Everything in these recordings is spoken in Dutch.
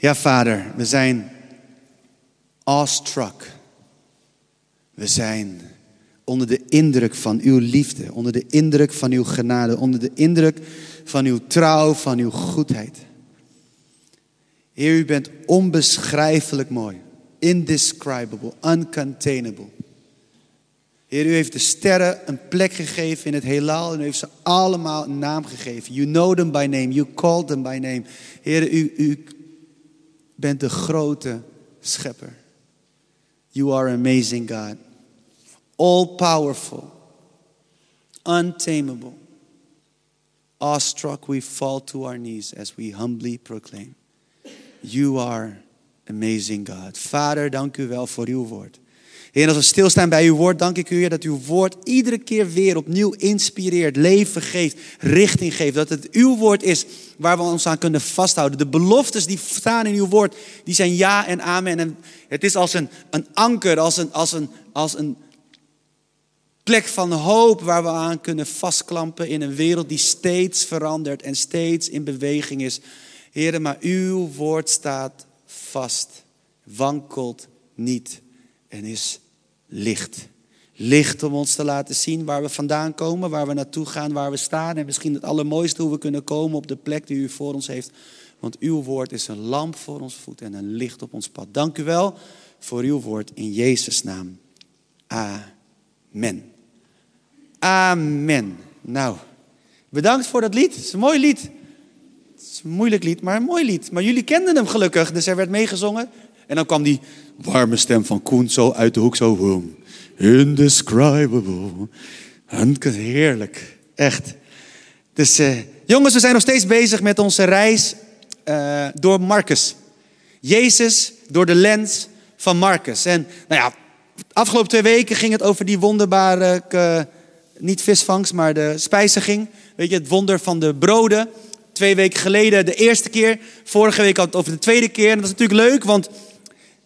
Ja, Vader, we zijn awestruck. We zijn onder de indruk van uw liefde, onder de indruk van uw genade, onder de indruk van uw trouw, van uw goedheid. Heer, u bent onbeschrijfelijk mooi, indescribable, uncontainable. Heer, u heeft de sterren een plek gegeven in het heelal en u heeft ze allemaal een naam gegeven. You know them by name, you called them by name. Heer, u, u bent de grote schepper. You are amazing God. All powerful, untamable. Awestruck, we fall to our knees as we humbly proclaim. You are amazing God. Vader, dank u wel voor uw woord. Heer, als we stilstaan bij uw woord, dank ik u, Heer, dat uw woord iedere keer weer opnieuw inspireert, leven geeft, richting geeft. Dat het uw woord is waar we ons aan kunnen vasthouden. De beloftes die staan in uw woord, die zijn ja en amen. En het is als een, een anker, als een, als, een, als een plek van hoop waar we aan kunnen vastklampen in een wereld die steeds verandert en steeds in beweging is. Heer, maar uw woord staat vast, wankelt niet en is licht. Licht om ons te laten zien waar we vandaan komen, waar we naartoe gaan, waar we staan. En misschien het allermooiste hoe we kunnen komen op de plek die u voor ons heeft. Want uw woord is een lamp voor ons voet en een licht op ons pad. Dank u wel voor uw woord in Jezus' naam. Amen. Amen. Nou, bedankt voor dat lied. Het is een mooi lied. Het is een moeilijk lied, maar een mooi lied. Maar jullie kenden hem gelukkig, dus er werd meegezongen. En dan kwam die warme stem van Koen zo uit de hoek, zo. Boom. Indescribable. Heerlijk. Echt. Dus uh, jongens, we zijn nog steeds bezig met onze reis uh, door Marcus. Jezus door de lens van Marcus. En nou ja, afgelopen twee weken ging het over die wonderbare, uh, niet visvangst, maar de spijziging. Weet je, het wonder van de broden. Twee weken geleden de eerste keer. Vorige week had het over de tweede keer. En dat is natuurlijk leuk, want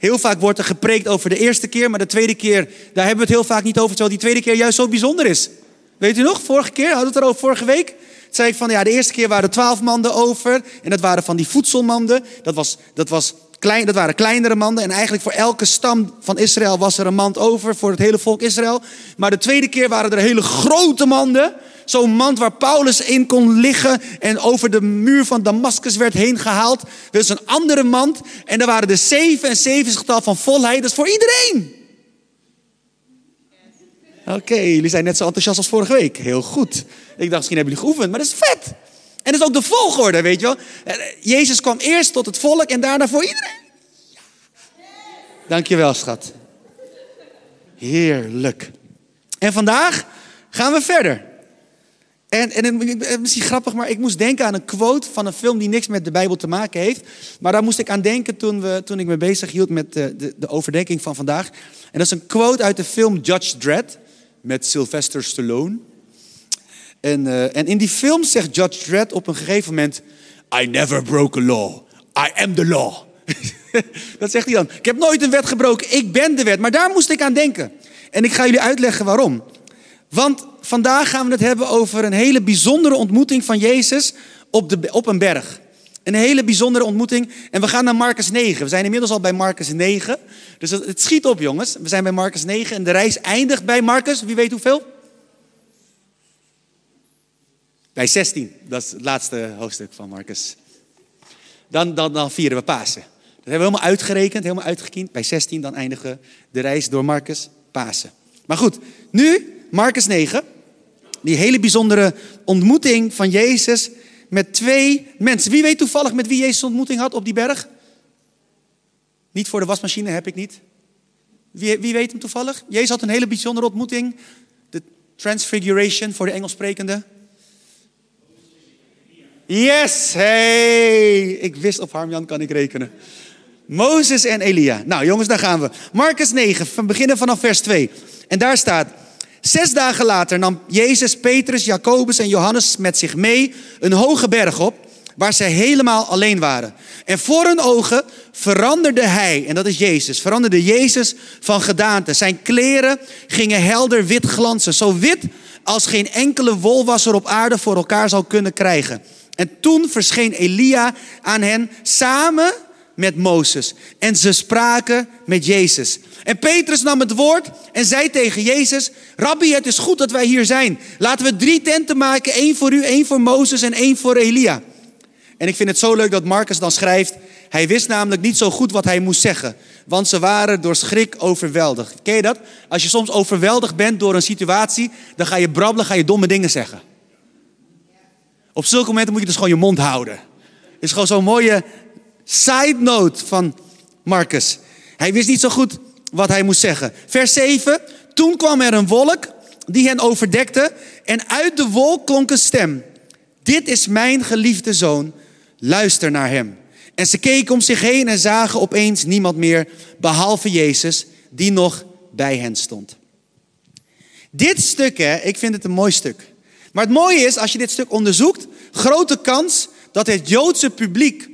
Heel vaak wordt er gepreekt over de eerste keer, maar de tweede keer, daar hebben we het heel vaak niet over, terwijl die tweede keer juist zo bijzonder is. Weet u nog, vorige keer, hadden we het erover vorige week? Zei ik van, ja, de eerste keer waren er twaalf manden over, en dat waren van die voedselmanden. Dat, was, dat, was klein, dat waren kleinere manden, en eigenlijk voor elke stam van Israël was er een mand over, voor het hele volk Israël. Maar de tweede keer waren er hele grote manden, Zo'n mand waar Paulus in kon liggen en over de muur van Damascus werd heen gehaald. Is een andere mand en daar waren de 77 getal van volheid. Dat is voor iedereen. Oké, jullie zijn net zo enthousiast als vorige week. Heel goed. Ik dacht, misschien hebben jullie geoefend, maar dat is vet. En dat is ook de volgorde, weet je wel. Eh, Jezus kwam eerst tot het volk en daarna voor iedereen. Dankjewel, schat. Heerlijk. En vandaag gaan we verder. En, en misschien grappig, maar ik moest denken aan een quote van een film die niks met de Bijbel te maken heeft. Maar daar moest ik aan denken toen, we, toen ik me bezig hield met de, de, de overdenking van vandaag. En dat is een quote uit de film Judge Dredd met Sylvester Stallone. En, uh, en in die film zegt Judge Dredd op een gegeven moment: I never broke a law. I am the law. dat zegt hij dan. Ik heb nooit een wet gebroken, ik ben de wet. Maar daar moest ik aan denken. En ik ga jullie uitleggen waarom. Want vandaag gaan we het hebben over een hele bijzondere ontmoeting van Jezus op, de, op een berg. Een hele bijzondere ontmoeting. En we gaan naar Marcus 9. We zijn inmiddels al bij Marcus 9. Dus het, schiet op, jongens. We zijn bij Marcus 9 en de reis eindigt bij Marcus. Wie weet hoeveel? Bij 16. Dat is het laatste hoofdstuk van Marcus. Dan, dan, dan vieren we Pasen. Dat hebben we helemaal uitgerekend, helemaal uitgekiend. Bij 16 dan eindigen de reis door Marcus Pasen. Maar goed, nu Marcus 9. Die hele bijzondere ontmoeting van Jezus met twee mensen. Wie weet toevallig met wie Jezus ontmoeting had op die berg? Niet voor de wasmachine heb ik niet. Wie, wie weet hem toevallig? Jezus had een hele bijzondere ontmoeting. De Transfiguration voor de Engels sprekende. Yes, hey! Ik wist op Harmjan kan ik rekenen. Mozes en Elia. Nou jongens, daar gaan we. Marcus 9, van beginnen vanaf vers 2. En daar staat, Zes dagen later nam Jezus, Petrus, Jacobus en Johannes met zich mee een hoge berg op, waar ze helemaal alleen waren. En voor hun ogen veranderde hij, en dat is Jezus, veranderde Jezus van gedaante. Zijn kleren gingen helder wit glanzen, zo wit als geen enkele wolwasser op aarde voor elkaar zou kunnen krijgen. En toen verscheen Elia aan hen samen met Mozes en ze spraken met Jezus. En Petrus nam het woord en zei tegen Jezus: Rabbi, het is goed dat wij hier zijn. Laten we drie tenten maken: één voor u, één voor Mozes en één voor Elia. En ik vind het zo leuk dat Marcus dan schrijft: Hij wist namelijk niet zo goed wat hij moest zeggen, want ze waren door schrik overweldigd. Ken je dat? Als je soms overweldigd bent door een situatie, dan ga je brabbelen, ga je domme dingen zeggen. Op zulke momenten moet je dus gewoon je mond houden. Het is gewoon zo'n mooie side note van Marcus. Hij wist niet zo goed wat hij moest zeggen. Vers 7. Toen kwam er een wolk die hen overdekte en uit de wolk klonk een stem. Dit is mijn geliefde zoon, luister naar hem. En ze keken om zich heen en zagen opeens niemand meer, behalve Jezus, die nog bij hen stond. Dit stuk, hè, ik vind het een mooi stuk. Maar het mooie is, als je dit stuk onderzoekt, grote kans dat het Joodse publiek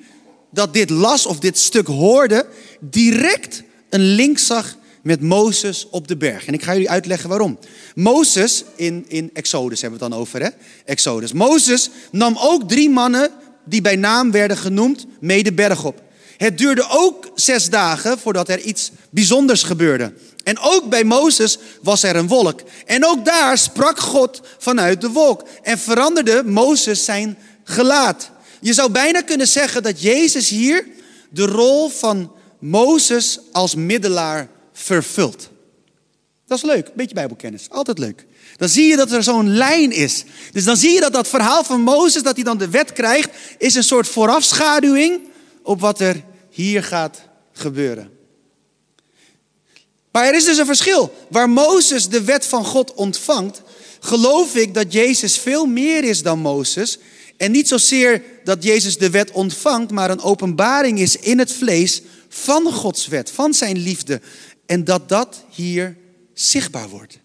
dat dit las of dit stuk hoorde, direct een link zag met Mozes op de berg. En ik ga jullie uitleggen waarom. Mozes, in, in Exodus hebben we het dan over, hè? Exodus. Mozes nam ook drie mannen die bij naam werden genoemd, mee de berg op. Het duurde ook zes dagen voordat er iets bijzonders gebeurde. En ook bij Mozes was er een wolk. En ook daar sprak God vanuit de wolk. En veranderde Mozes zijn gelaat. Je zou bijna kunnen zeggen dat Jezus hier de rol van Mozes als middelaar vervult. Dat is leuk, een beetje bijbelkennis, altijd leuk. Dan zie je dat er zo'n lijn is. Dus dan zie je dat dat verhaal van Mozes, dat hij dan de wet krijgt, is een soort voorafschaduwing op wat er hier gaat gebeuren. Maar er is dus een verschil. Waar Mozes de wet van God ontvangt, geloof ik dat Jezus veel meer is dan Mozes. En niet zozeer dat Jezus de wet ontvangt, maar een openbaring is in het vlees van Gods wet, van zijn liefde. En dat dat hier zichtbaar wordt.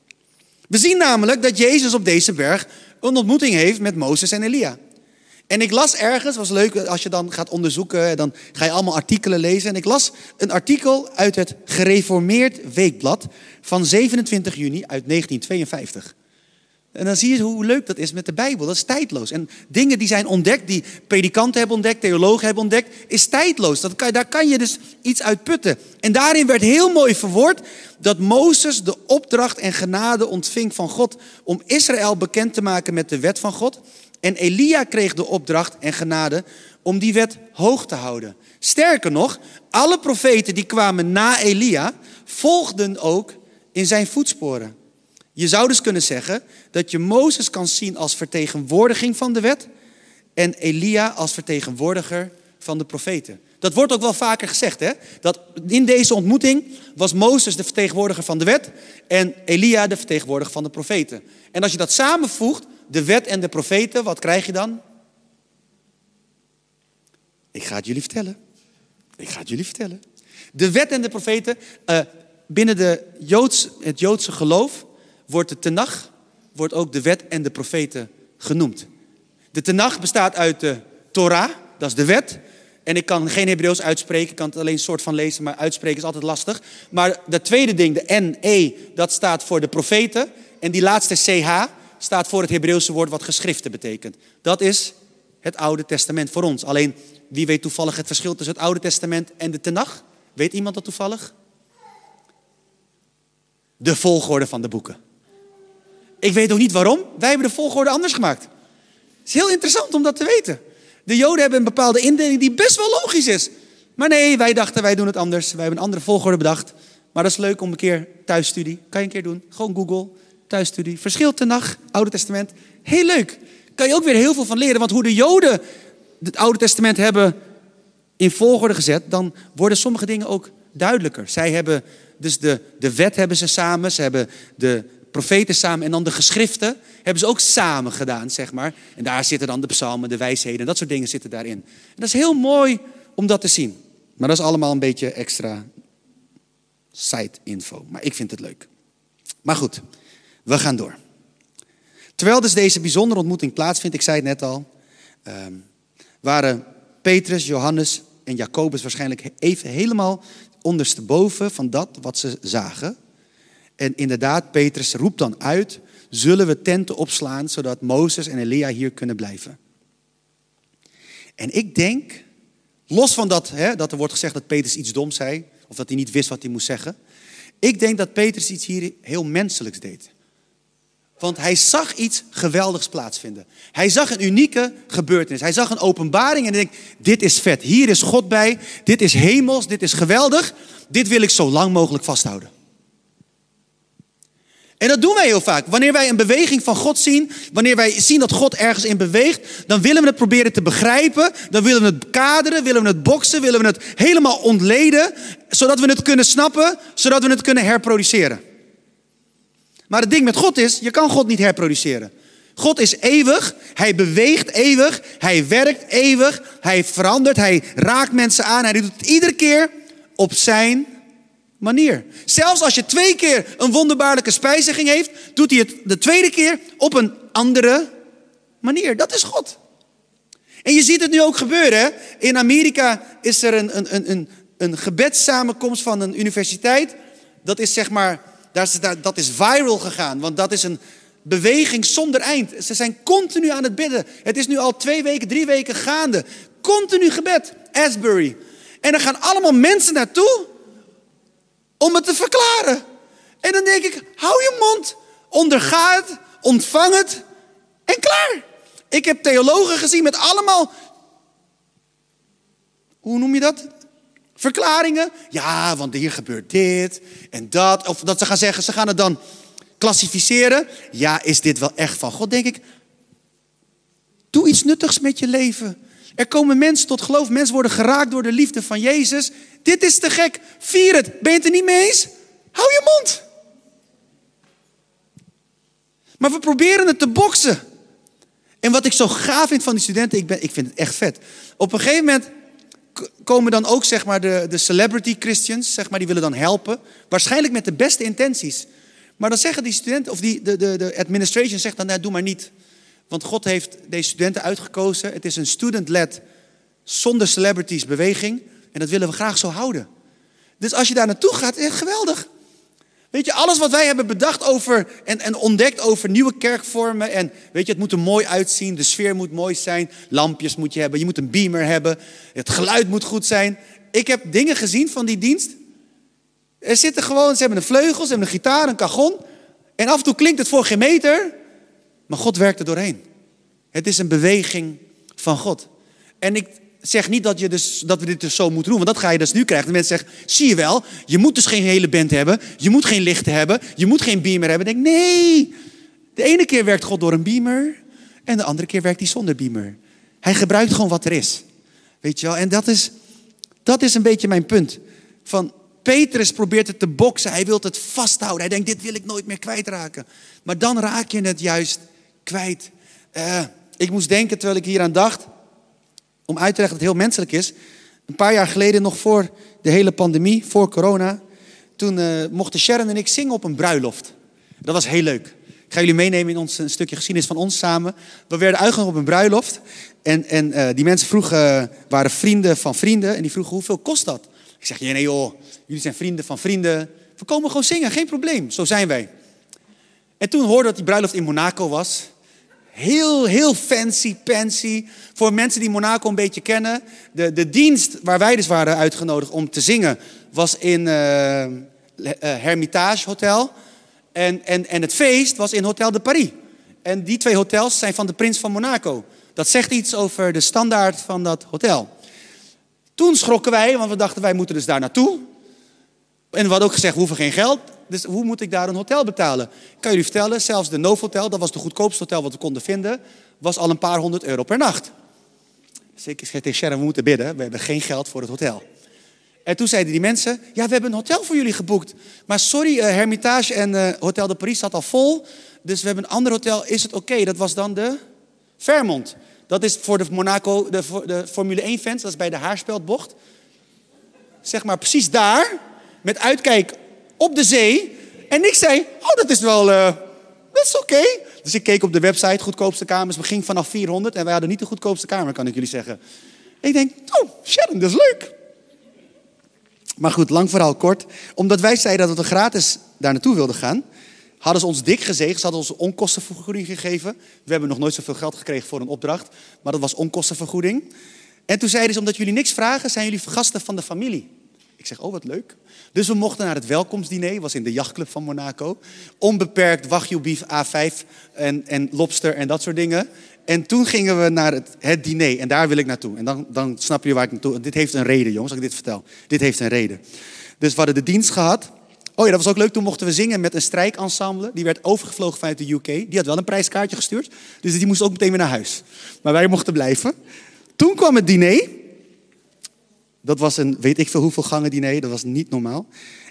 We zien namelijk dat Jezus op deze berg een ontmoeting heeft met Mozes en Elia. En ik las ergens, was leuk als je dan gaat onderzoeken, dan ga je allemaal artikelen lezen. En ik las een artikel uit het Gereformeerd Weekblad van 27 juni uit 1952. En dan zie je hoe leuk dat is met de Bijbel. Dat is tijdloos. En dingen die zijn ontdekt, die predikanten hebben ontdekt, theologen hebben ontdekt, is tijdloos. Dat kan, daar kan je dus iets uit putten. En daarin werd heel mooi verwoord dat Mozes de opdracht en genade ontving van God om Israël bekend te maken met de wet van God. En Elia kreeg de opdracht en genade om die wet hoog te houden. Sterker nog, alle profeten die kwamen na Elia volgden ook in zijn voetsporen. Je zou dus kunnen zeggen dat je Mozes kan zien als vertegenwoordiging van de wet en Elia als vertegenwoordiger van de profeten. Dat wordt ook wel vaker gezegd, hè? Dat in deze ontmoeting was Mozes de vertegenwoordiger van de wet en Elia de vertegenwoordiger van de profeten. En als je dat samenvoegt, de wet en de profeten, wat krijg je dan? Ik ga het jullie vertellen. Ik ga het jullie vertellen. De wet en de profeten, uh, binnen de Joods, het Joodse geloof, wordt de Tenach, wordt ook de wet en de profeten genoemd. De Tenach bestaat uit de Torah, dat is de wet. En ik kan geen Hebreeuws uitspreken, ik kan het alleen soort van lezen, maar uitspreken is altijd lastig. Maar dat tweede ding, de N-E, dat staat voor de profeten. En die laatste CH staat voor het Hebreeuwse woord wat geschriften betekent. Dat is het Oude Testament voor ons. Alleen, wie weet toevallig het verschil tussen het Oude Testament en de Tenach? Weet iemand dat toevallig? De volgorde van de boeken. Ik weet ook niet waarom. Wij hebben de volgorde anders gemaakt. Het is heel interessant om dat te weten. De Joden hebben een bepaalde indeling die best wel logisch is. Maar nee, wij dachten wij doen het anders. Wij hebben een andere volgorde bedacht. Maar dat is leuk om een keer thuisstudie. Kan je een keer doen. Gewoon Google, thuisstudie. Verschil te nacht, Oude Testament. Heel leuk. Kan je ook weer heel veel van leren. Want hoe de Joden het Oude Testament hebben in volgorde gezet, dan worden sommige dingen ook duidelijker. Zij hebben dus de, de wet hebben ze samen. Ze hebben de profeten samen en dan de geschriften hebben ze ook samen gedaan, zeg maar. En daar zitten dan de psalmen, de wijsheden, dat soort dingen zitten daarin. En dat is heel mooi om dat te zien. Maar dat is allemaal een beetje extra side info. Maar ik vind het leuk. Maar goed, we gaan door. Terwijl dus deze bijzondere ontmoeting plaatsvindt, ik zei het net al, ehm, waren Petrus, Johannes en Jacobus waarschijnlijk even helemaal ondersteboven van dat wat ze zagen. En inderdaad, Petrus roept dan uit, zullen we tenten opslaan zodat Mozes en Elia hier kunnen blijven. En ik denk, Los van dat, hè, dat er wordt gezegd dat Petrus iets doms zei, of dat hij niet wist wat hij moest zeggen. Ik denk dat Petrus iets hier heel menselijks deed. Want hij zag iets geweldigs plaatsvinden. Hij zag een unieke gebeurtenis. Hij zag een openbaring en denkt, dit is vet. Hier is God bij. Dit is hemels. Dit is geweldig. Dit wil ik zo lang mogelijk vasthouden. En dat doen wij heel vaak. Wanneer wij een beweging van God zien, wanneer wij zien dat God ergens in beweegt, dan willen we het proberen te begrijpen, dan willen we het kaderen, willen we het boksen, willen we het helemaal ontleden, zodat we het kunnen snappen, zodat we het kunnen herproduceren. Maar het ding met God is, je kan God niet herproduceren. God is eeuwig, hij beweegt eeuwig, hij werkt eeuwig, hij verandert, hij raakt mensen aan, hij doet het iedere keer op zijn manier. Zelfs als je twee keer een wonderbaarlijke spijziging heeft, doet hij het de tweede keer op een andere manier. Dat is God. En je ziet het nu ook gebeuren. In Amerika is er een, een, een, een gebedssamenkomst van een universiteit. Dat is zeg maar, dat is viral gegaan, want dat is een beweging zonder eind. Ze zijn continu aan het bidden. Het is nu al twee weken, drie weken gaande. Continu gebed. Asbury. En er gaan allemaal mensen naartoe om het te verklaren. En dan denk ik, hou je mond, onderga het, ontvang het en klaar. Ik heb theologen gezien met allemaal, hoe noem je dat? Verklaringen. Ja, want hier gebeurt dit en dat. Of dat ze gaan zeggen, ze gaan het dan klassificeren. Ja, is dit wel echt van God? Denk ik, doe iets nuttigs met je leven. Er komen mensen tot geloof. Mensen worden geraakt door de liefde van Jezus. Dit is te gek. Vier het. Ben je het er niet mee eens? Hou je mond. Maar we proberen het te boksen. En wat ik zo gaaf vind van die studenten, ik, ben, ik vind het echt vet. Op een gegeven moment komen dan ook zeg maar, de, de celebrity Christians, zeg maar, die willen dan helpen. Waarschijnlijk met de beste intenties. Maar dan zeggen die studenten, of die, de, de, de administration zegt dan, nee, doe maar niet. Want God heeft deze studenten uitgekozen. Het is een student-led, zonder celebrities beweging. En dat willen we graag zo houden. Dus als je daar naartoe gaat, is het geweldig. Weet je, alles wat wij hebben bedacht over en, en ontdekt over nieuwe kerkvormen. En weet je, het moet er mooi uitzien, de sfeer moet mooi zijn, lampjes moet je hebben, je moet een beamer hebben, het geluid moet goed zijn. Ik heb dingen gezien van die dienst. Er zitten gewoon, ze hebben een vleugel, ze hebben een gitaar, een cajon. En af en toe klinkt het voor geen meter. Maar God werkt er doorheen. Het is een beweging van God. En ik zeg niet dat, je dus, dat we dit dus zo moeten doen, want dat ga je dus nu krijgen. De mensen zeggen, zie je wel, je moet dus geen hele band hebben, je moet geen lichten hebben, je moet geen beamer hebben. Ik denk, nee, de ene keer werkt God door een beamer en de andere keer werkt hij zonder beamer. Hij gebruikt gewoon wat er is. Weet je wel, en dat is, dat is een beetje mijn punt. Van Petrus probeert het te boksen, hij wil het vasthouden. Hij denkt, dit wil ik nooit meer kwijtraken. Maar dan raak je het juist kwijt. Uh, ik moest denken terwijl ik hier aan dacht, om uit te leggen dat het heel menselijk is. Een paar jaar geleden, nog voor de hele pandemie, voor corona, toen uh, mochten Sharon en ik zingen op een bruiloft. Dat was heel leuk. Ik ga jullie meenemen in ons, een stukje geschiedenis van ons samen. We werden uitgenodigd op een bruiloft. En, en uh, die mensen vroegen, waren vrienden van vrienden. En die vroegen, hoeveel kost dat? Ik zeg, nee joh, jullie zijn vrienden van vrienden. We komen gewoon zingen, geen probleem. Zo zijn wij. En toen hoorde dat die bruiloft in Monaco was. Heel, heel fancy, fancy. Voor mensen die Monaco een beetje kennen. De, de dienst waar wij dus waren uitgenodigd om te zingen was in uh, Hermitage Hotel. En, en, en het feest was in Hotel de Paris. En die twee hotels zijn van de prins van Monaco. Dat zegt iets over de standaard van dat hotel. Toen schrokken wij, want we dachten wij moeten dus daar naartoe. En we hadden ook gezegd, we hoeven geen geld. Dus hoe moet ik daar een hotel betalen? Ik kan jullie vertellen, zelfs de Novotel, dat was de goedkoopste hotel wat we konden vinden, was al een paar honderd euro per nacht. Dus ik zei tegen Sharon, we moeten bidden, we hebben geen geld voor het hotel. En toen zeiden die mensen, ja, we hebben een hotel voor jullie geboekt. Maar sorry, uh, Hermitage en uh, Hotel de Paris zat al vol. Dus we hebben een ander hotel, is het oké? Dat was dan de Fairmont. Dat is voor de Monaco, de, de Formule 1 fans, dat is bij de Haarspeldbocht. Zeg maar precies daar, met uitkijk op de zee. En ik zei, oh dat is wel, uh, dat is oké. Dus ik keek op de website, goedkoopste kamers, we gingen vanaf 400 en wij hadden niet de goedkoopste kamer, kan ik jullie zeggen. Ik denk, oh Sharon, dat is leuk. Maar goed, lang verhaal kort. Omdat wij zeiden dat we gratis daar naartoe wilden gaan, hadden ze ons dik gezegd. Ze hadden ons onkostenvergoeding gegeven. We hebben nog nooit zoveel geld gekregen voor een opdracht, maar dat was onkostenvergoeding. En toen zeiden ze, omdat jullie niks vragen, zijn jullie gasten van de familie. Ik zeg, oh wat leuk. Dus we mochten naar het welkomstdiner, was in de jachtclub van Monaco. Onbeperkt wagyu beef A5 en, en lobster en dat soort dingen. En toen gingen we naar het, het diner en daar wil ik naartoe. En dan, dan snap je waar ik naartoe... Dit heeft een reden, jongens, als ik dit vertel. Dit heeft een reden. Dus we hadden de dienst gehad. Oh ja, dat was ook leuk. Toen mochten we zingen met een strijkensemble. Die werd overgevlogen vanuit de UK. Die had wel een prijskaartje gestuurd. Dus die moest ook meteen weer naar huis. Maar wij mochten blijven. Toen kwam het diner. Dat was een weet ik veel hoeveel gangen diner. Dat was niet normaal.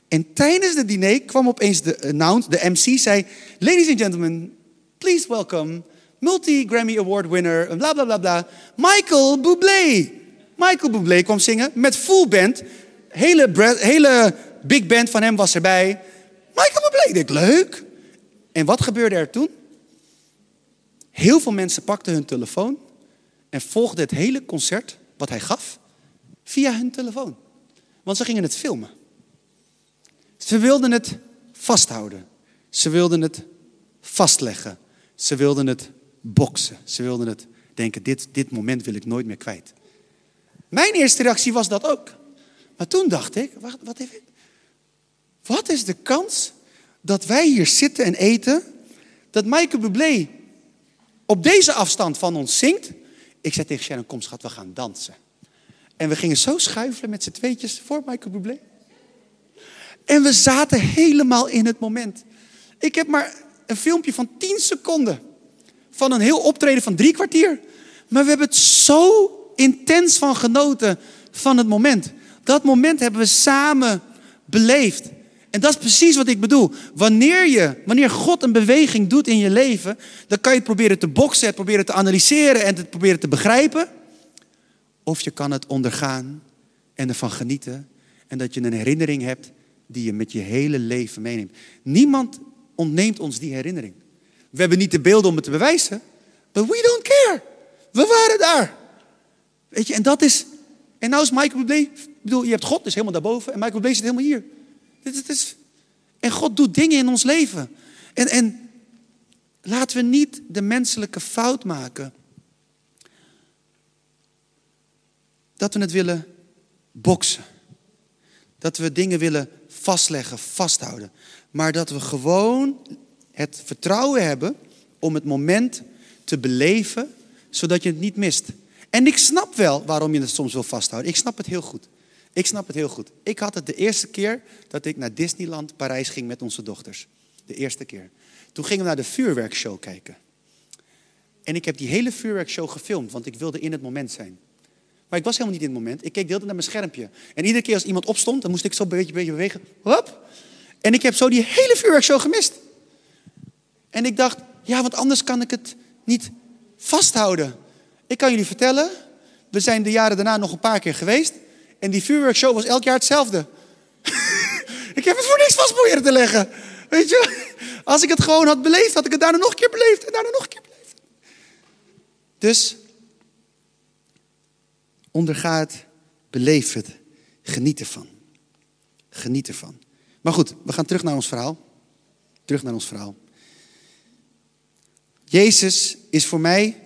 En tijdens het diner kwam opeens de announce, de MC zei... Ladies and gentlemen, please welcome multi-Grammy Award winner, bla bla bla bla, Michael Bublé. Michael Bublé kwam zingen met full band. Hele, hele big band van hem was erbij. Michael Bublé, denk leuk. En wat gebeurde er toen? Heel veel mensen pakten hun telefoon en volgden het hele concert wat hij gaf via hun telefoon. Want ze gingen het filmen. Ze wilden het vasthouden. Ze wilden het vastleggen. Ze wilden het boksen. Ze wilden het denken, dit, dit moment wil ik nooit meer kwijt. Mijn eerste reactie was dat ook. Maar toen dacht ik, wat, wat is de kans dat wij hier zitten en eten, dat Michael Bublé op deze afstand van ons zingt? Ik zei tegen Sharon, kom schat, we gaan dansen. En we gingen zo schuifelen met z'n tweetjes voor Michael Bublé. En we zaten helemaal in het moment. Ik heb maar een filmpje van 10 seconden van een heel optreden van drie kwartier. Maar we hebben het zo intens van genoten van het moment. Dat moment hebben we samen beleefd. En dat is precies wat ik bedoel. Wanneer, je, wanneer God een beweging doet in je leven, dan kan je het proberen te boksen, het proberen te analyseren en het proberen te begrijpen. Of je kan het ondergaan en ervan genieten. En dat je een herinnering hebt die je met je hele leven meeneemt. Niemand ontneemt ons die herinnering. We hebben niet de beelden om het te bewijzen. But we don't care. We waren daar. Weet je, en dat is. En nou is Michael Bublé. Bedoel, je hebt God, dus helemaal daarboven. En Michael Bublé zit helemaal hier. Dit, is, en God doet dingen in ons leven. En, en laten we niet de menselijke fout maken. Dat we het willen boksen. Dat we dingen willen vastleggen, vasthouden. Maar dat we gewoon het vertrouwen hebben om het moment te beleven, zodat je het niet mist. En ik snap wel waarom je het soms wil vasthouden. Ik snap het heel goed. Ik snap het heel goed. Ik had het de eerste keer dat ik naar Disneyland Parijs ging met onze dochters. De eerste keer. Toen gingen we naar de vuurwerkshow kijken. En ik heb die hele vuurwerkshow gefilmd, want ik wilde in het moment zijn. Maar ik was helemaal niet in het moment. Ik keek deelde naar mijn schermpje. En iedere keer als iemand opstond, dan moest ik zo een beetje, beetje bewegen. Hop. En ik heb zo die hele vuurwerkshow gemist. En ik dacht, ja, want anders kan ik het niet vasthouden. Ik kan jullie vertellen, we zijn de jaren daarna nog een paar keer geweest. En die vuurwerkshow was elk jaar hetzelfde. ik heb het voor niks vast proberen te leggen. Weet je, als ik het gewoon had beleefd, had ik het daarna nog een keer beleefd en daarna nog een keer beleefd. Dus onderga het, beleef het, geniet ervan. Geniet ervan. Maar goed, we gaan terug naar ons verhaal. Terug naar ons verhaal. Jezus is voor mij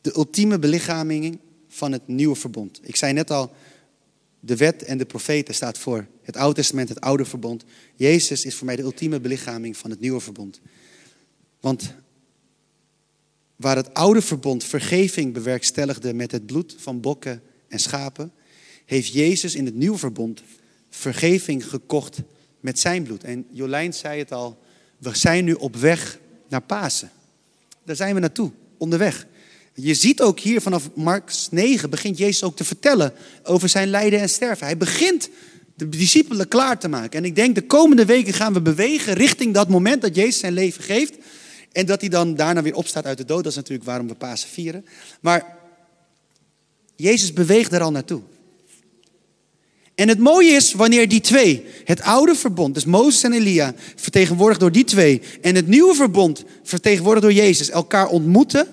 de ultieme belichaming van het nieuwe verbond. Ik zei net al, de wet en de profeten staat voor het Oude Testament, het Oude Verbond. Jezus is voor mij de ultieme belichaming van het nieuwe verbond. Want waar het Oude Verbond vergeving bewerkstelligde met het bloed van bokken en schapen, heeft Jezus in het Nieuwe Verbond vergeving gekocht met zijn bloed. En Jolijn zei het al, we zijn nu op weg naar Pasen. Daar zijn we naartoe, onderweg. Je ziet ook hier vanaf Marks 9 begint Jezus ook te vertellen over zijn lijden en sterven. Hij begint de discipelen klaar te maken. En ik denk de komende weken gaan we bewegen richting dat moment dat Jezus zijn leven geeft. En dat hij dan daarna weer opstaat uit de dood. Dat is natuurlijk waarom we Pasen vieren. Maar Jezus beweegt er al naartoe. En het mooie is wanneer die twee, het oude verbond, dus Mozes en Elia, vertegenwoordigd door die twee, en het nieuwe verbond, vertegenwoordigd door Jezus, elkaar ontmoeten,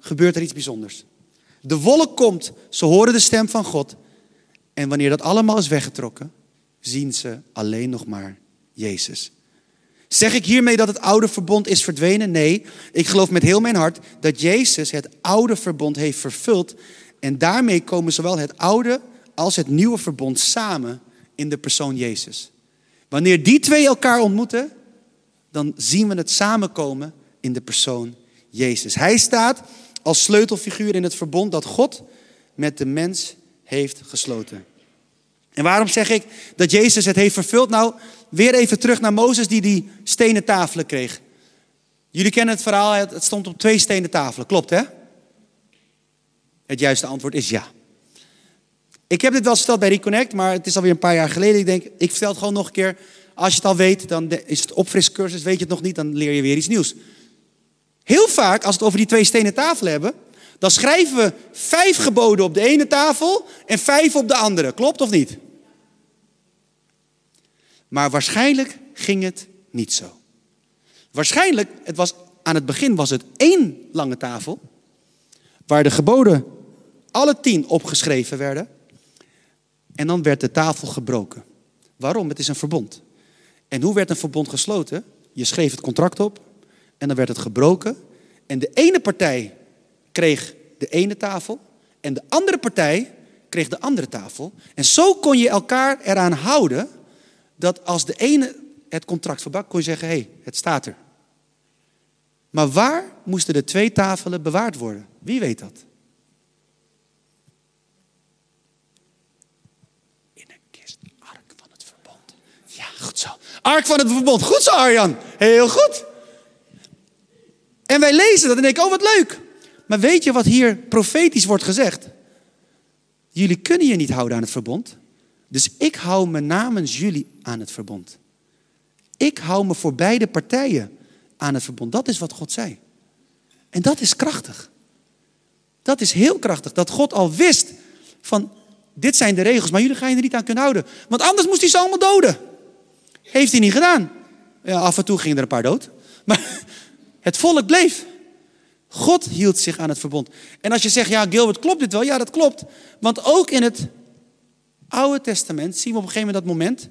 gebeurt er iets bijzonders. De wolk komt, ze horen de stem van God. En wanneer dat allemaal is weggetrokken, zien ze alleen nog maar Jezus. Zeg ik hiermee dat het oude verbond is verdwenen? Nee, ik geloof met heel mijn hart dat Jezus het oude verbond heeft vervuld En daarmee komen zowel het oude als het nieuwe verbond samen in de persoon Jezus. Wanneer die twee elkaar ontmoeten, dan zien we het samenkomen in de persoon Jezus. Hij staat als sleutelfiguur in het verbond dat God met de mens heeft gesloten. En waarom zeg ik dat Jezus het heeft vervuld? Nou, weer even terug naar Mozes die die stenen tafelen kreeg. Jullie kennen het verhaal, het stond op twee stenen tafelen, klopt hè? Het juiste antwoord is ja. Ik heb dit wel verteld bij Reconnect, maar het is alweer een paar jaar geleden. Ik denk, ik vertel het gewoon nog een keer. Als je het al weet, dan is het opfriscursus. Weet je het nog niet, dan leer je weer iets nieuws. Heel vaak, als we het over die twee stenen tafelen hebben, dan schrijven we vijf geboden op de ene tafel en vijf op de andere. Klopt of niet? Maar waarschijnlijk ging het niet zo. Waarschijnlijk, het was, aan het begin was het één lange tafel, waar de geboden alle tien opgeschreven werden. En dan werd de tafel gebroken. Waarom? Het is een verbond. En hoe werd een verbond gesloten? Je schreef het contract op en dan werd het gebroken. En de ene partij kreeg de ene tafel en de andere partij kreeg de andere tafel. En zo kon je elkaar eraan houden dat als de ene het contract verbrak, kon je zeggen: hé, hey, het staat er. Maar waar moesten de twee tafelen bewaard worden? Wie weet dat? In een kist, ark van het verbond. Ja, goed zo. Ark van het verbond. Goed zo, Arjan. Heel goed. En wij lezen dat en denken, oh wat leuk. Maar weet je wat hier profetisch wordt gezegd? Jullie kunnen je niet houden aan het verbond. Dus ik hou me namens jullie aan het verbond. Ik hou me voor beide partijen aan het verbond. Dat is wat God zei. En dat is krachtig. Dat is heel krachtig. Dat God al wist van dit zijn de regels, maar jullie gaan je er niet aan kunnen houden. Want anders moest hij ze allemaal doden. Heeft hij niet gedaan. Ja, af en toe gingen er een paar dood. Maar het volk bleef. God hield zich aan het verbond. En als je zegt, ja Gilbert, klopt dit wel? Ja, dat klopt. Want ook in het Oude Testament zien we op een gegeven moment dat moment,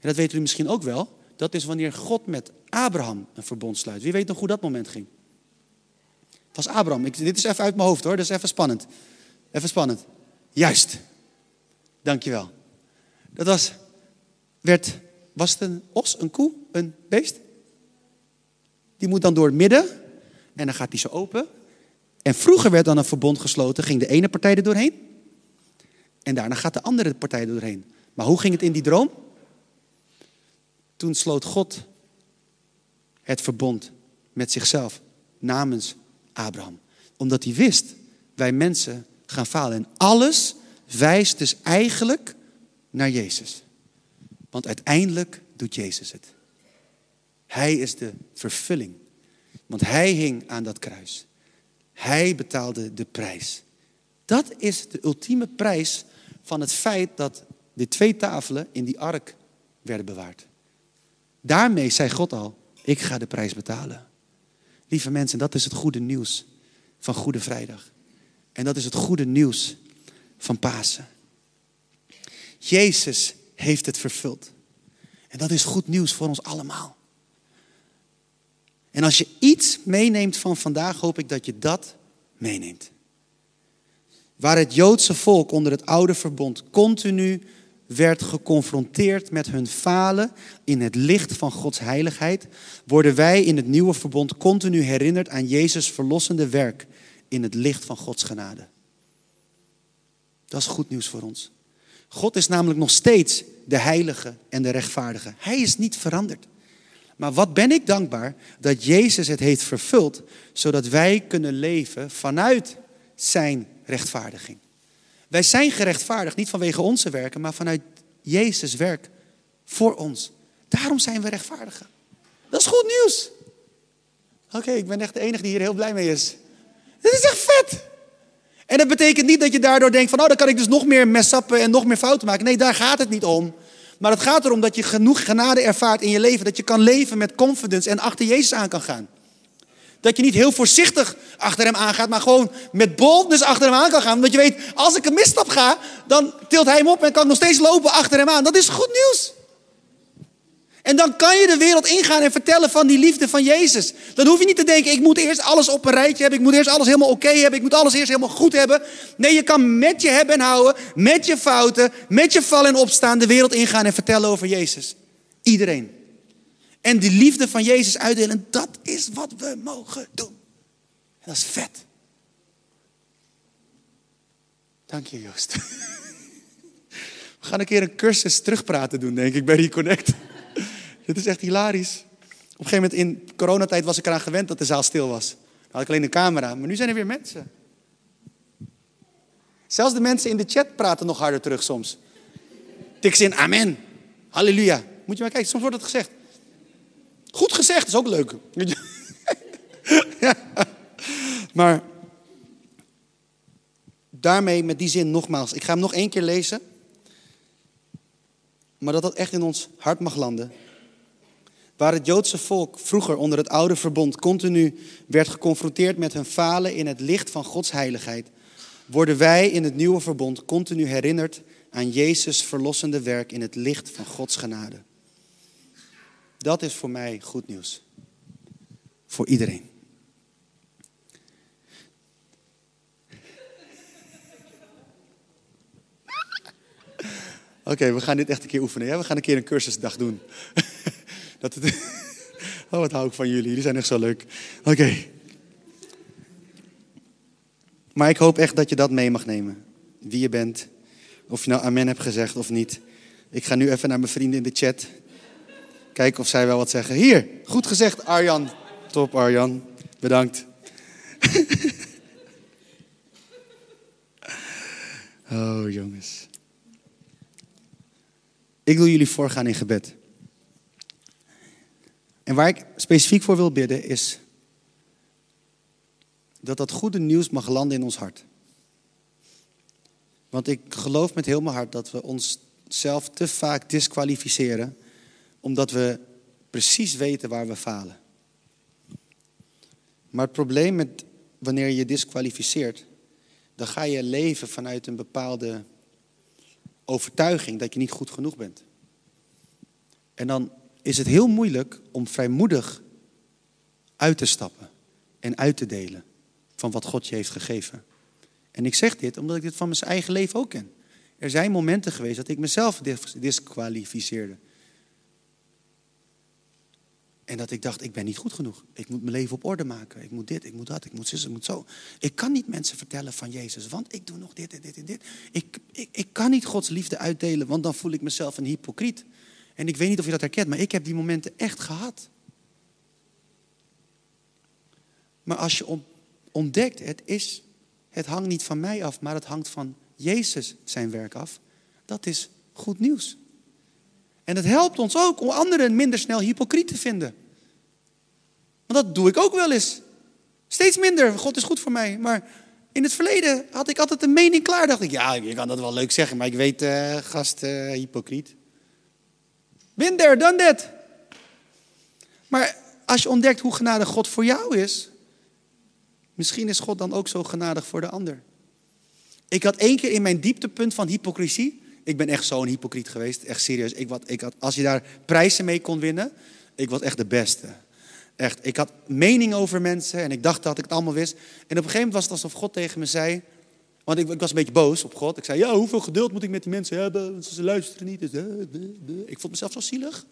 en dat weten u misschien ook wel, dat is wanneer God met Abraham een verbond sluit. Wie weet nog hoe dat moment ging? Het was Abraham. Dit is even uit mijn hoofd hoor, dat is even spannend. Even spannend. Juist. Dankjewel. Dat was, werd, was het een os, een koe, een beest? Die moet dan door het midden en dan gaat die zo open. En vroeger werd dan een verbond gesloten, ging de ene partij er doorheen. En daarna gaat de andere partij doorheen. Maar hoe ging het in die droom? Toen sloot God het verbond met zichzelf namens Abraham. Omdat hij wist, wij mensen gaan falen. En alles wijst dus eigenlijk naar Jezus. Want uiteindelijk doet Jezus het. Hij is de vervulling. Want hij hing aan dat kruis. Hij betaalde de prijs. Dat is de ultieme prijs van het feit dat de twee tafelen in die ark werden bewaard. Daarmee zei God al, ik ga de prijs betalen. Lieve mensen, dat is het goede nieuws van Goede Vrijdag. En dat is het goede nieuws van Pasen. Jezus heeft het vervuld. En dat is goed nieuws voor ons allemaal. En als je iets meeneemt van vandaag, hoop ik dat je dat meeneemt. Waar het Joodse volk onder het oude verbond continu werd geconfronteerd met hun falen in het licht van Gods heiligheid, worden wij in het nieuwe verbond continu herinnerd aan Jezus' verlossende werk in het licht van Gods genade. Dat is goed nieuws voor ons. God is namelijk nog steeds de heilige en de rechtvaardige. Hij is niet veranderd. Maar wat ben ik dankbaar dat Jezus het heeft vervuld, zodat wij kunnen leven vanuit zijn rechtvaardiging. Wij zijn gerechtvaardigd niet vanwege onze werken, maar vanuit Jezus' werk voor ons. Daarom zijn we rechtvaardigen. Dat is goed nieuws. Oké, ik ben echt de enige die hier heel blij mee is. Dit is echt vet. En dat betekent niet dat je daardoor denkt van, oh, dan kan ik dus nog meer messappen en nog meer fouten maken. Nee, daar gaat het niet om. Maar het gaat erom dat je genoeg genade ervaart in je leven. Dat je kan leven met confidence en achter Jezus aan kan gaan. Dat je niet heel voorzichtig achter hem aangaat, maar gewoon met boldness achter hem aan kan gaan. Omdat je weet, als ik een misstap ga, dan tilt hij hem op en kan ik nog steeds lopen achter hem aan. Dat is goed nieuws. En dan kan je de wereld ingaan en vertellen van die liefde van Jezus. Dan hoef je niet te denken, ik moet eerst alles op een rijtje hebben. Ik moet eerst alles helemaal oké hebben. Ik moet alles eerst helemaal goed hebben. Nee, je kan met je hebben en houden, met je fouten, met je vallen en opstaan de wereld ingaan en vertellen over Jezus. Iedereen. En die liefde van Jezus uitdelen, dat is wat we mogen doen. En dat is vet. Dank je, Joost. We gaan een keer een cursus terugpraten doen, denk ik, bij Reconnect. Dit is echt hilarisch. Op een gegeven moment in coronatijd was ik eraan gewend dat de zaal stil was. Dan had ik alleen een camera, maar nu zijn er weer mensen. Zelfs de mensen in de chat praten nog harder terug soms. Tik ze in amen. Halleluja. Moet je maar kijken, soms wordt het gezegd. Goed gezegd, is ook leuk. Maar daarmee, met die zin nogmaals, ik ga hem nog één keer lezen. Maar dat dat echt in ons hart mag landen. Waar het Joodse volk vroeger onder het oude verbond continu werd geconfronteerd met hun falen in het licht van Gods heiligheid, worden wij in het nieuwe verbond continu herinnerd aan Jezus' verlossende werk in het licht van Gods genade. Dat is voor mij goed nieuws. Voor iedereen. Oké, we gaan dit echt een keer oefenen. We gaan een keer een cursusdag doen. Dat het... Oh, wat hou ik van jullie. Jullie zijn echt zo leuk. Oké. Maar ik hoop echt dat je dat mee mag nemen. Wie je bent. Of je nou amen hebt gezegd of niet. Ik ga nu even naar mijn vrienden in de chat. Kijken of zij wel wat zeggen. Hier, goed gezegd Arjan. Top Arjan. Bedankt. oh jongens. Ik wil jullie voorgaan in gebed. En waar ik specifiek voor wil bidden is dat dat goede nieuws mag landen in ons hart. Want ik geloof met heel mijn hart dat we onszelf te vaak disqualificeren omdat we precies weten waar we falen. Maar het probleem met wanneer je disqualificeert, dan ga je leven vanuit een bepaalde overtuiging dat je niet goed genoeg bent. En dan is het heel moeilijk om vrijmoedig uit te stappen en uit te delen van wat God je heeft gegeven. En ik zeg dit omdat ik dit van mijn eigen leven ook ken. Er zijn momenten geweest dat ik mezelf disqualificeerde. En dat ik dacht, ik ben niet goed genoeg. Ik moet mijn leven op orde maken. Ik moet dit, ik moet dat, ik moet zus, moet zo. Ik kan niet mensen vertellen van Jezus, want ik doe nog dit en dit en dit. Ik, ik, ik kan niet Gods liefde uitdelen, want dan voel ik mezelf een hypocriet. En ik weet niet of je dat herkent, maar ik heb die momenten echt gehad. Maar als je ontdekt, het, is, het hangt niet van mij af, maar het hangt van Jezus zijn werk af. Dat is goed nieuws. En het helpt ons ook om anderen minder snel hypocriet te vinden. Want dat doe ik ook wel eens. Steeds minder. God is goed voor mij. Maar in het verleden had ik altijd een mening klaar. Dacht ik, ja, je kan dat wel leuk zeggen, maar ik weet, uh, gast, uh, hypocriet. Been there, done. Maar als je ontdekt hoe genadig God voor jou is, misschien is God dan ook zo genadig voor de ander. Ik had één keer in mijn dieptepunt van hypocrisie, ik ben echt zo'n hypocriet geweest. Echt serieus. Ik, wat, ik had, als je daar prijzen mee kon winnen, ik was echt de beste. Echt, ik had mening over mensen en ik dacht dat ik het allemaal wist. En op een gegeven moment was het alsof God tegen me zei... Want ik, ik was een beetje boos op God. Ik zei, ja, hoeveel geduld moet ik met die mensen hebben? Ze luisteren niet. Dus, uh, ik vond mezelf zo zielig.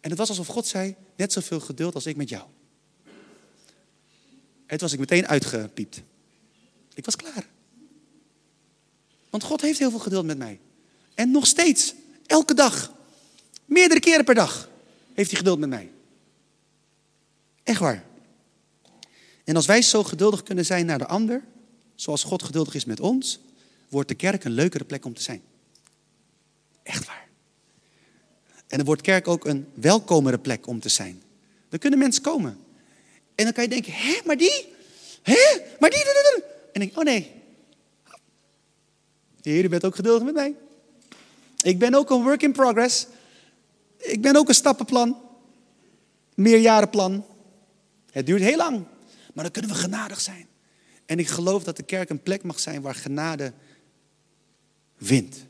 En het was alsof God zei, net zoveel geduld als ik met jou. En was ik meteen uitgepiept. Ik was klaar. Want God heeft heel veel geduld met mij. En nog steeds, elke dag, meerdere keren per dag, heeft hij geduld met mij. Echt waar. En als wij zo geduldig kunnen zijn naar de ander, zoals God geduldig is met ons, wordt de kerk een leukere plek om te zijn. Echt waar. En dan wordt kerk ook een welkomere plek om te zijn. Dan kunnen mensen komen. En dan kan je denken, hé, maar die? Hé, maar die? En denk oh nee, Heer, u bent ook geduldig met mij. Ik ben ook een work in progress. Ik ben ook een stappenplan. Meerjarenplan. Het duurt heel lang. Maar dan kunnen we genadig zijn. En ik geloof dat de kerk een plek mag zijn waar genade wint.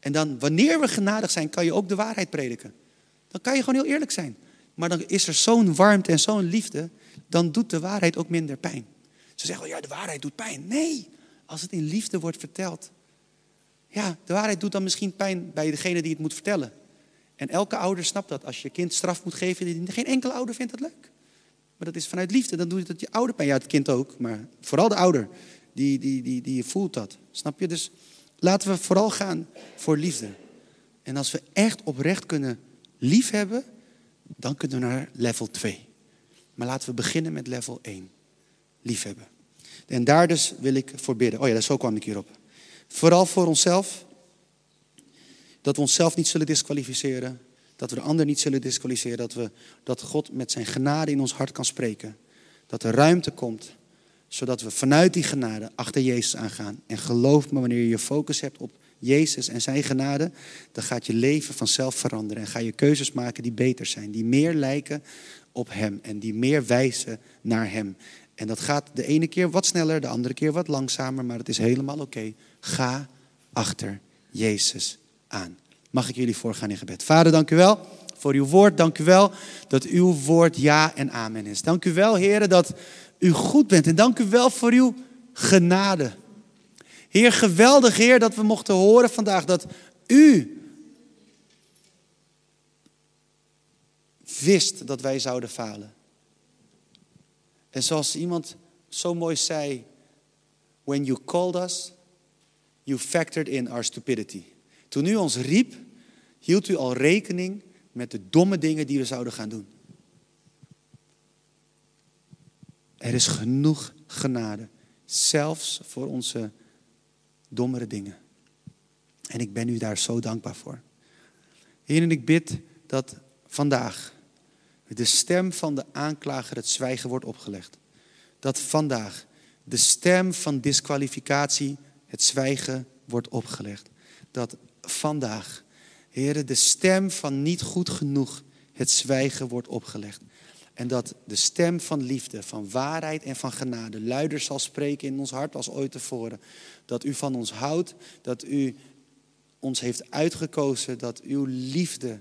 En dan, wanneer we genadig zijn, kan je ook de waarheid prediken. Dan kan je gewoon heel eerlijk zijn. Maar dan is er zo'n warmte en zo'n liefde, dan doet de waarheid ook minder pijn. Ze zeggen wel, ja, de waarheid doet pijn. Nee, als het in liefde wordt verteld. Ja, de waarheid doet dan misschien pijn bij degene die het moet vertellen. En elke ouder snapt dat. Als je kind straf moet geven, geen enkele ouder vindt dat leuk. Maar dat is vanuit liefde, dan doet het je ouder pijn. Ja, het kind ook, maar vooral de ouder, die, die, die, die voelt dat. Snap je? Dus laten we vooral gaan voor liefde. En als we echt oprecht kunnen liefhebben, dan kunnen we naar level 2. Maar laten we beginnen met level 1. Liefhebben. En daar dus wil ik voor bidden. Oh ja, zo kwam ik hierop. Vooral voor onszelf. Dat we onszelf niet zullen disqualificeren. Dat we de ander niet zullen disqualificeren. Dat, we, dat God met zijn genade in ons hart kan spreken. Dat er ruimte komt. Zodat we vanuit die genade achter Jezus aangaan. En geloof me, wanneer je je focus hebt op Jezus en zijn genade. Dan gaat je leven vanzelf veranderen. En ga je keuzes maken die beter zijn. Die meer lijken op Hem. En die meer wijzen naar Hem. En dat gaat de ene keer wat sneller, de andere keer wat langzamer. Maar het is helemaal oké. Ga achter Jezus aan. Mag ik jullie voorgaan in gebed. Vader, dank u wel voor uw woord. Dank u wel dat uw woord ja en amen is. Dank u wel, heren, dat u goed bent. En dank u wel voor uw genade. Heer, geweldig Heer dat we mochten horen vandaag dat u wist dat wij zouden falen. En zoals iemand zo mooi zei, when you called us, you factored in our stupidity. Toen u ons riep, hield u al rekening met de domme dingen die we zouden gaan doen. Er is genoeg genade, zelfs voor onze dommere dingen. En ik ben u daar zo dankbaar voor. Heer, en ik bid dat vandaag de stem van de aanklager het zwijgen wordt opgelegd. Dat vandaag de stem van disqualificatie het zwijgen wordt opgelegd. Dat vandaag, heren, de stem van niet goed genoeg het zwijgen wordt opgelegd. En dat de stem van liefde, van waarheid en van genade luider zal spreken in ons hart als ooit tevoren. Dat u van ons houdt, dat u ons heeft uitgekozen, dat uw liefde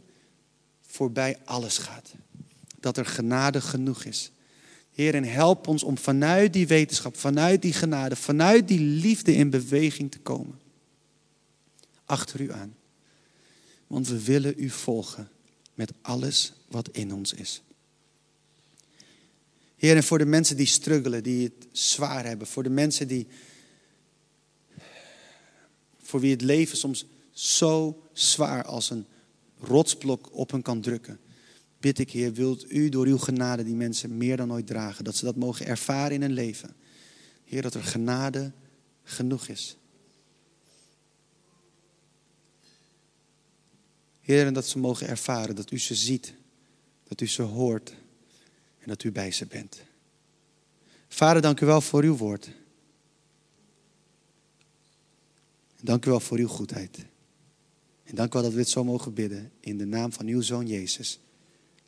voorbij alles gaat. Dat er genade genoeg is. Heer, en help ons om vanuit die wetenschap, vanuit die genade, vanuit die liefde in beweging te komen. Achter u aan. Want we willen u volgen met alles wat in ons is. Heer, en voor de mensen die struggelen, die het zwaar hebben, voor de mensen die, voor wie het leven soms zo zwaar als een rotsblok op hen kan drukken, bid ik, Heer, wilt u door uw genade die mensen meer dan ooit dragen, dat ze dat mogen ervaren in hun leven. Heer, dat er genade genoeg is. Heer, en dat ze mogen ervaren dat u ze ziet, dat u ze hoort en dat u bij ze bent. Vader, dank u wel voor uw woord. dank u wel voor uw goedheid. En dank u wel dat we dit zo mogen bidden in de naam van uw zoon Jezus.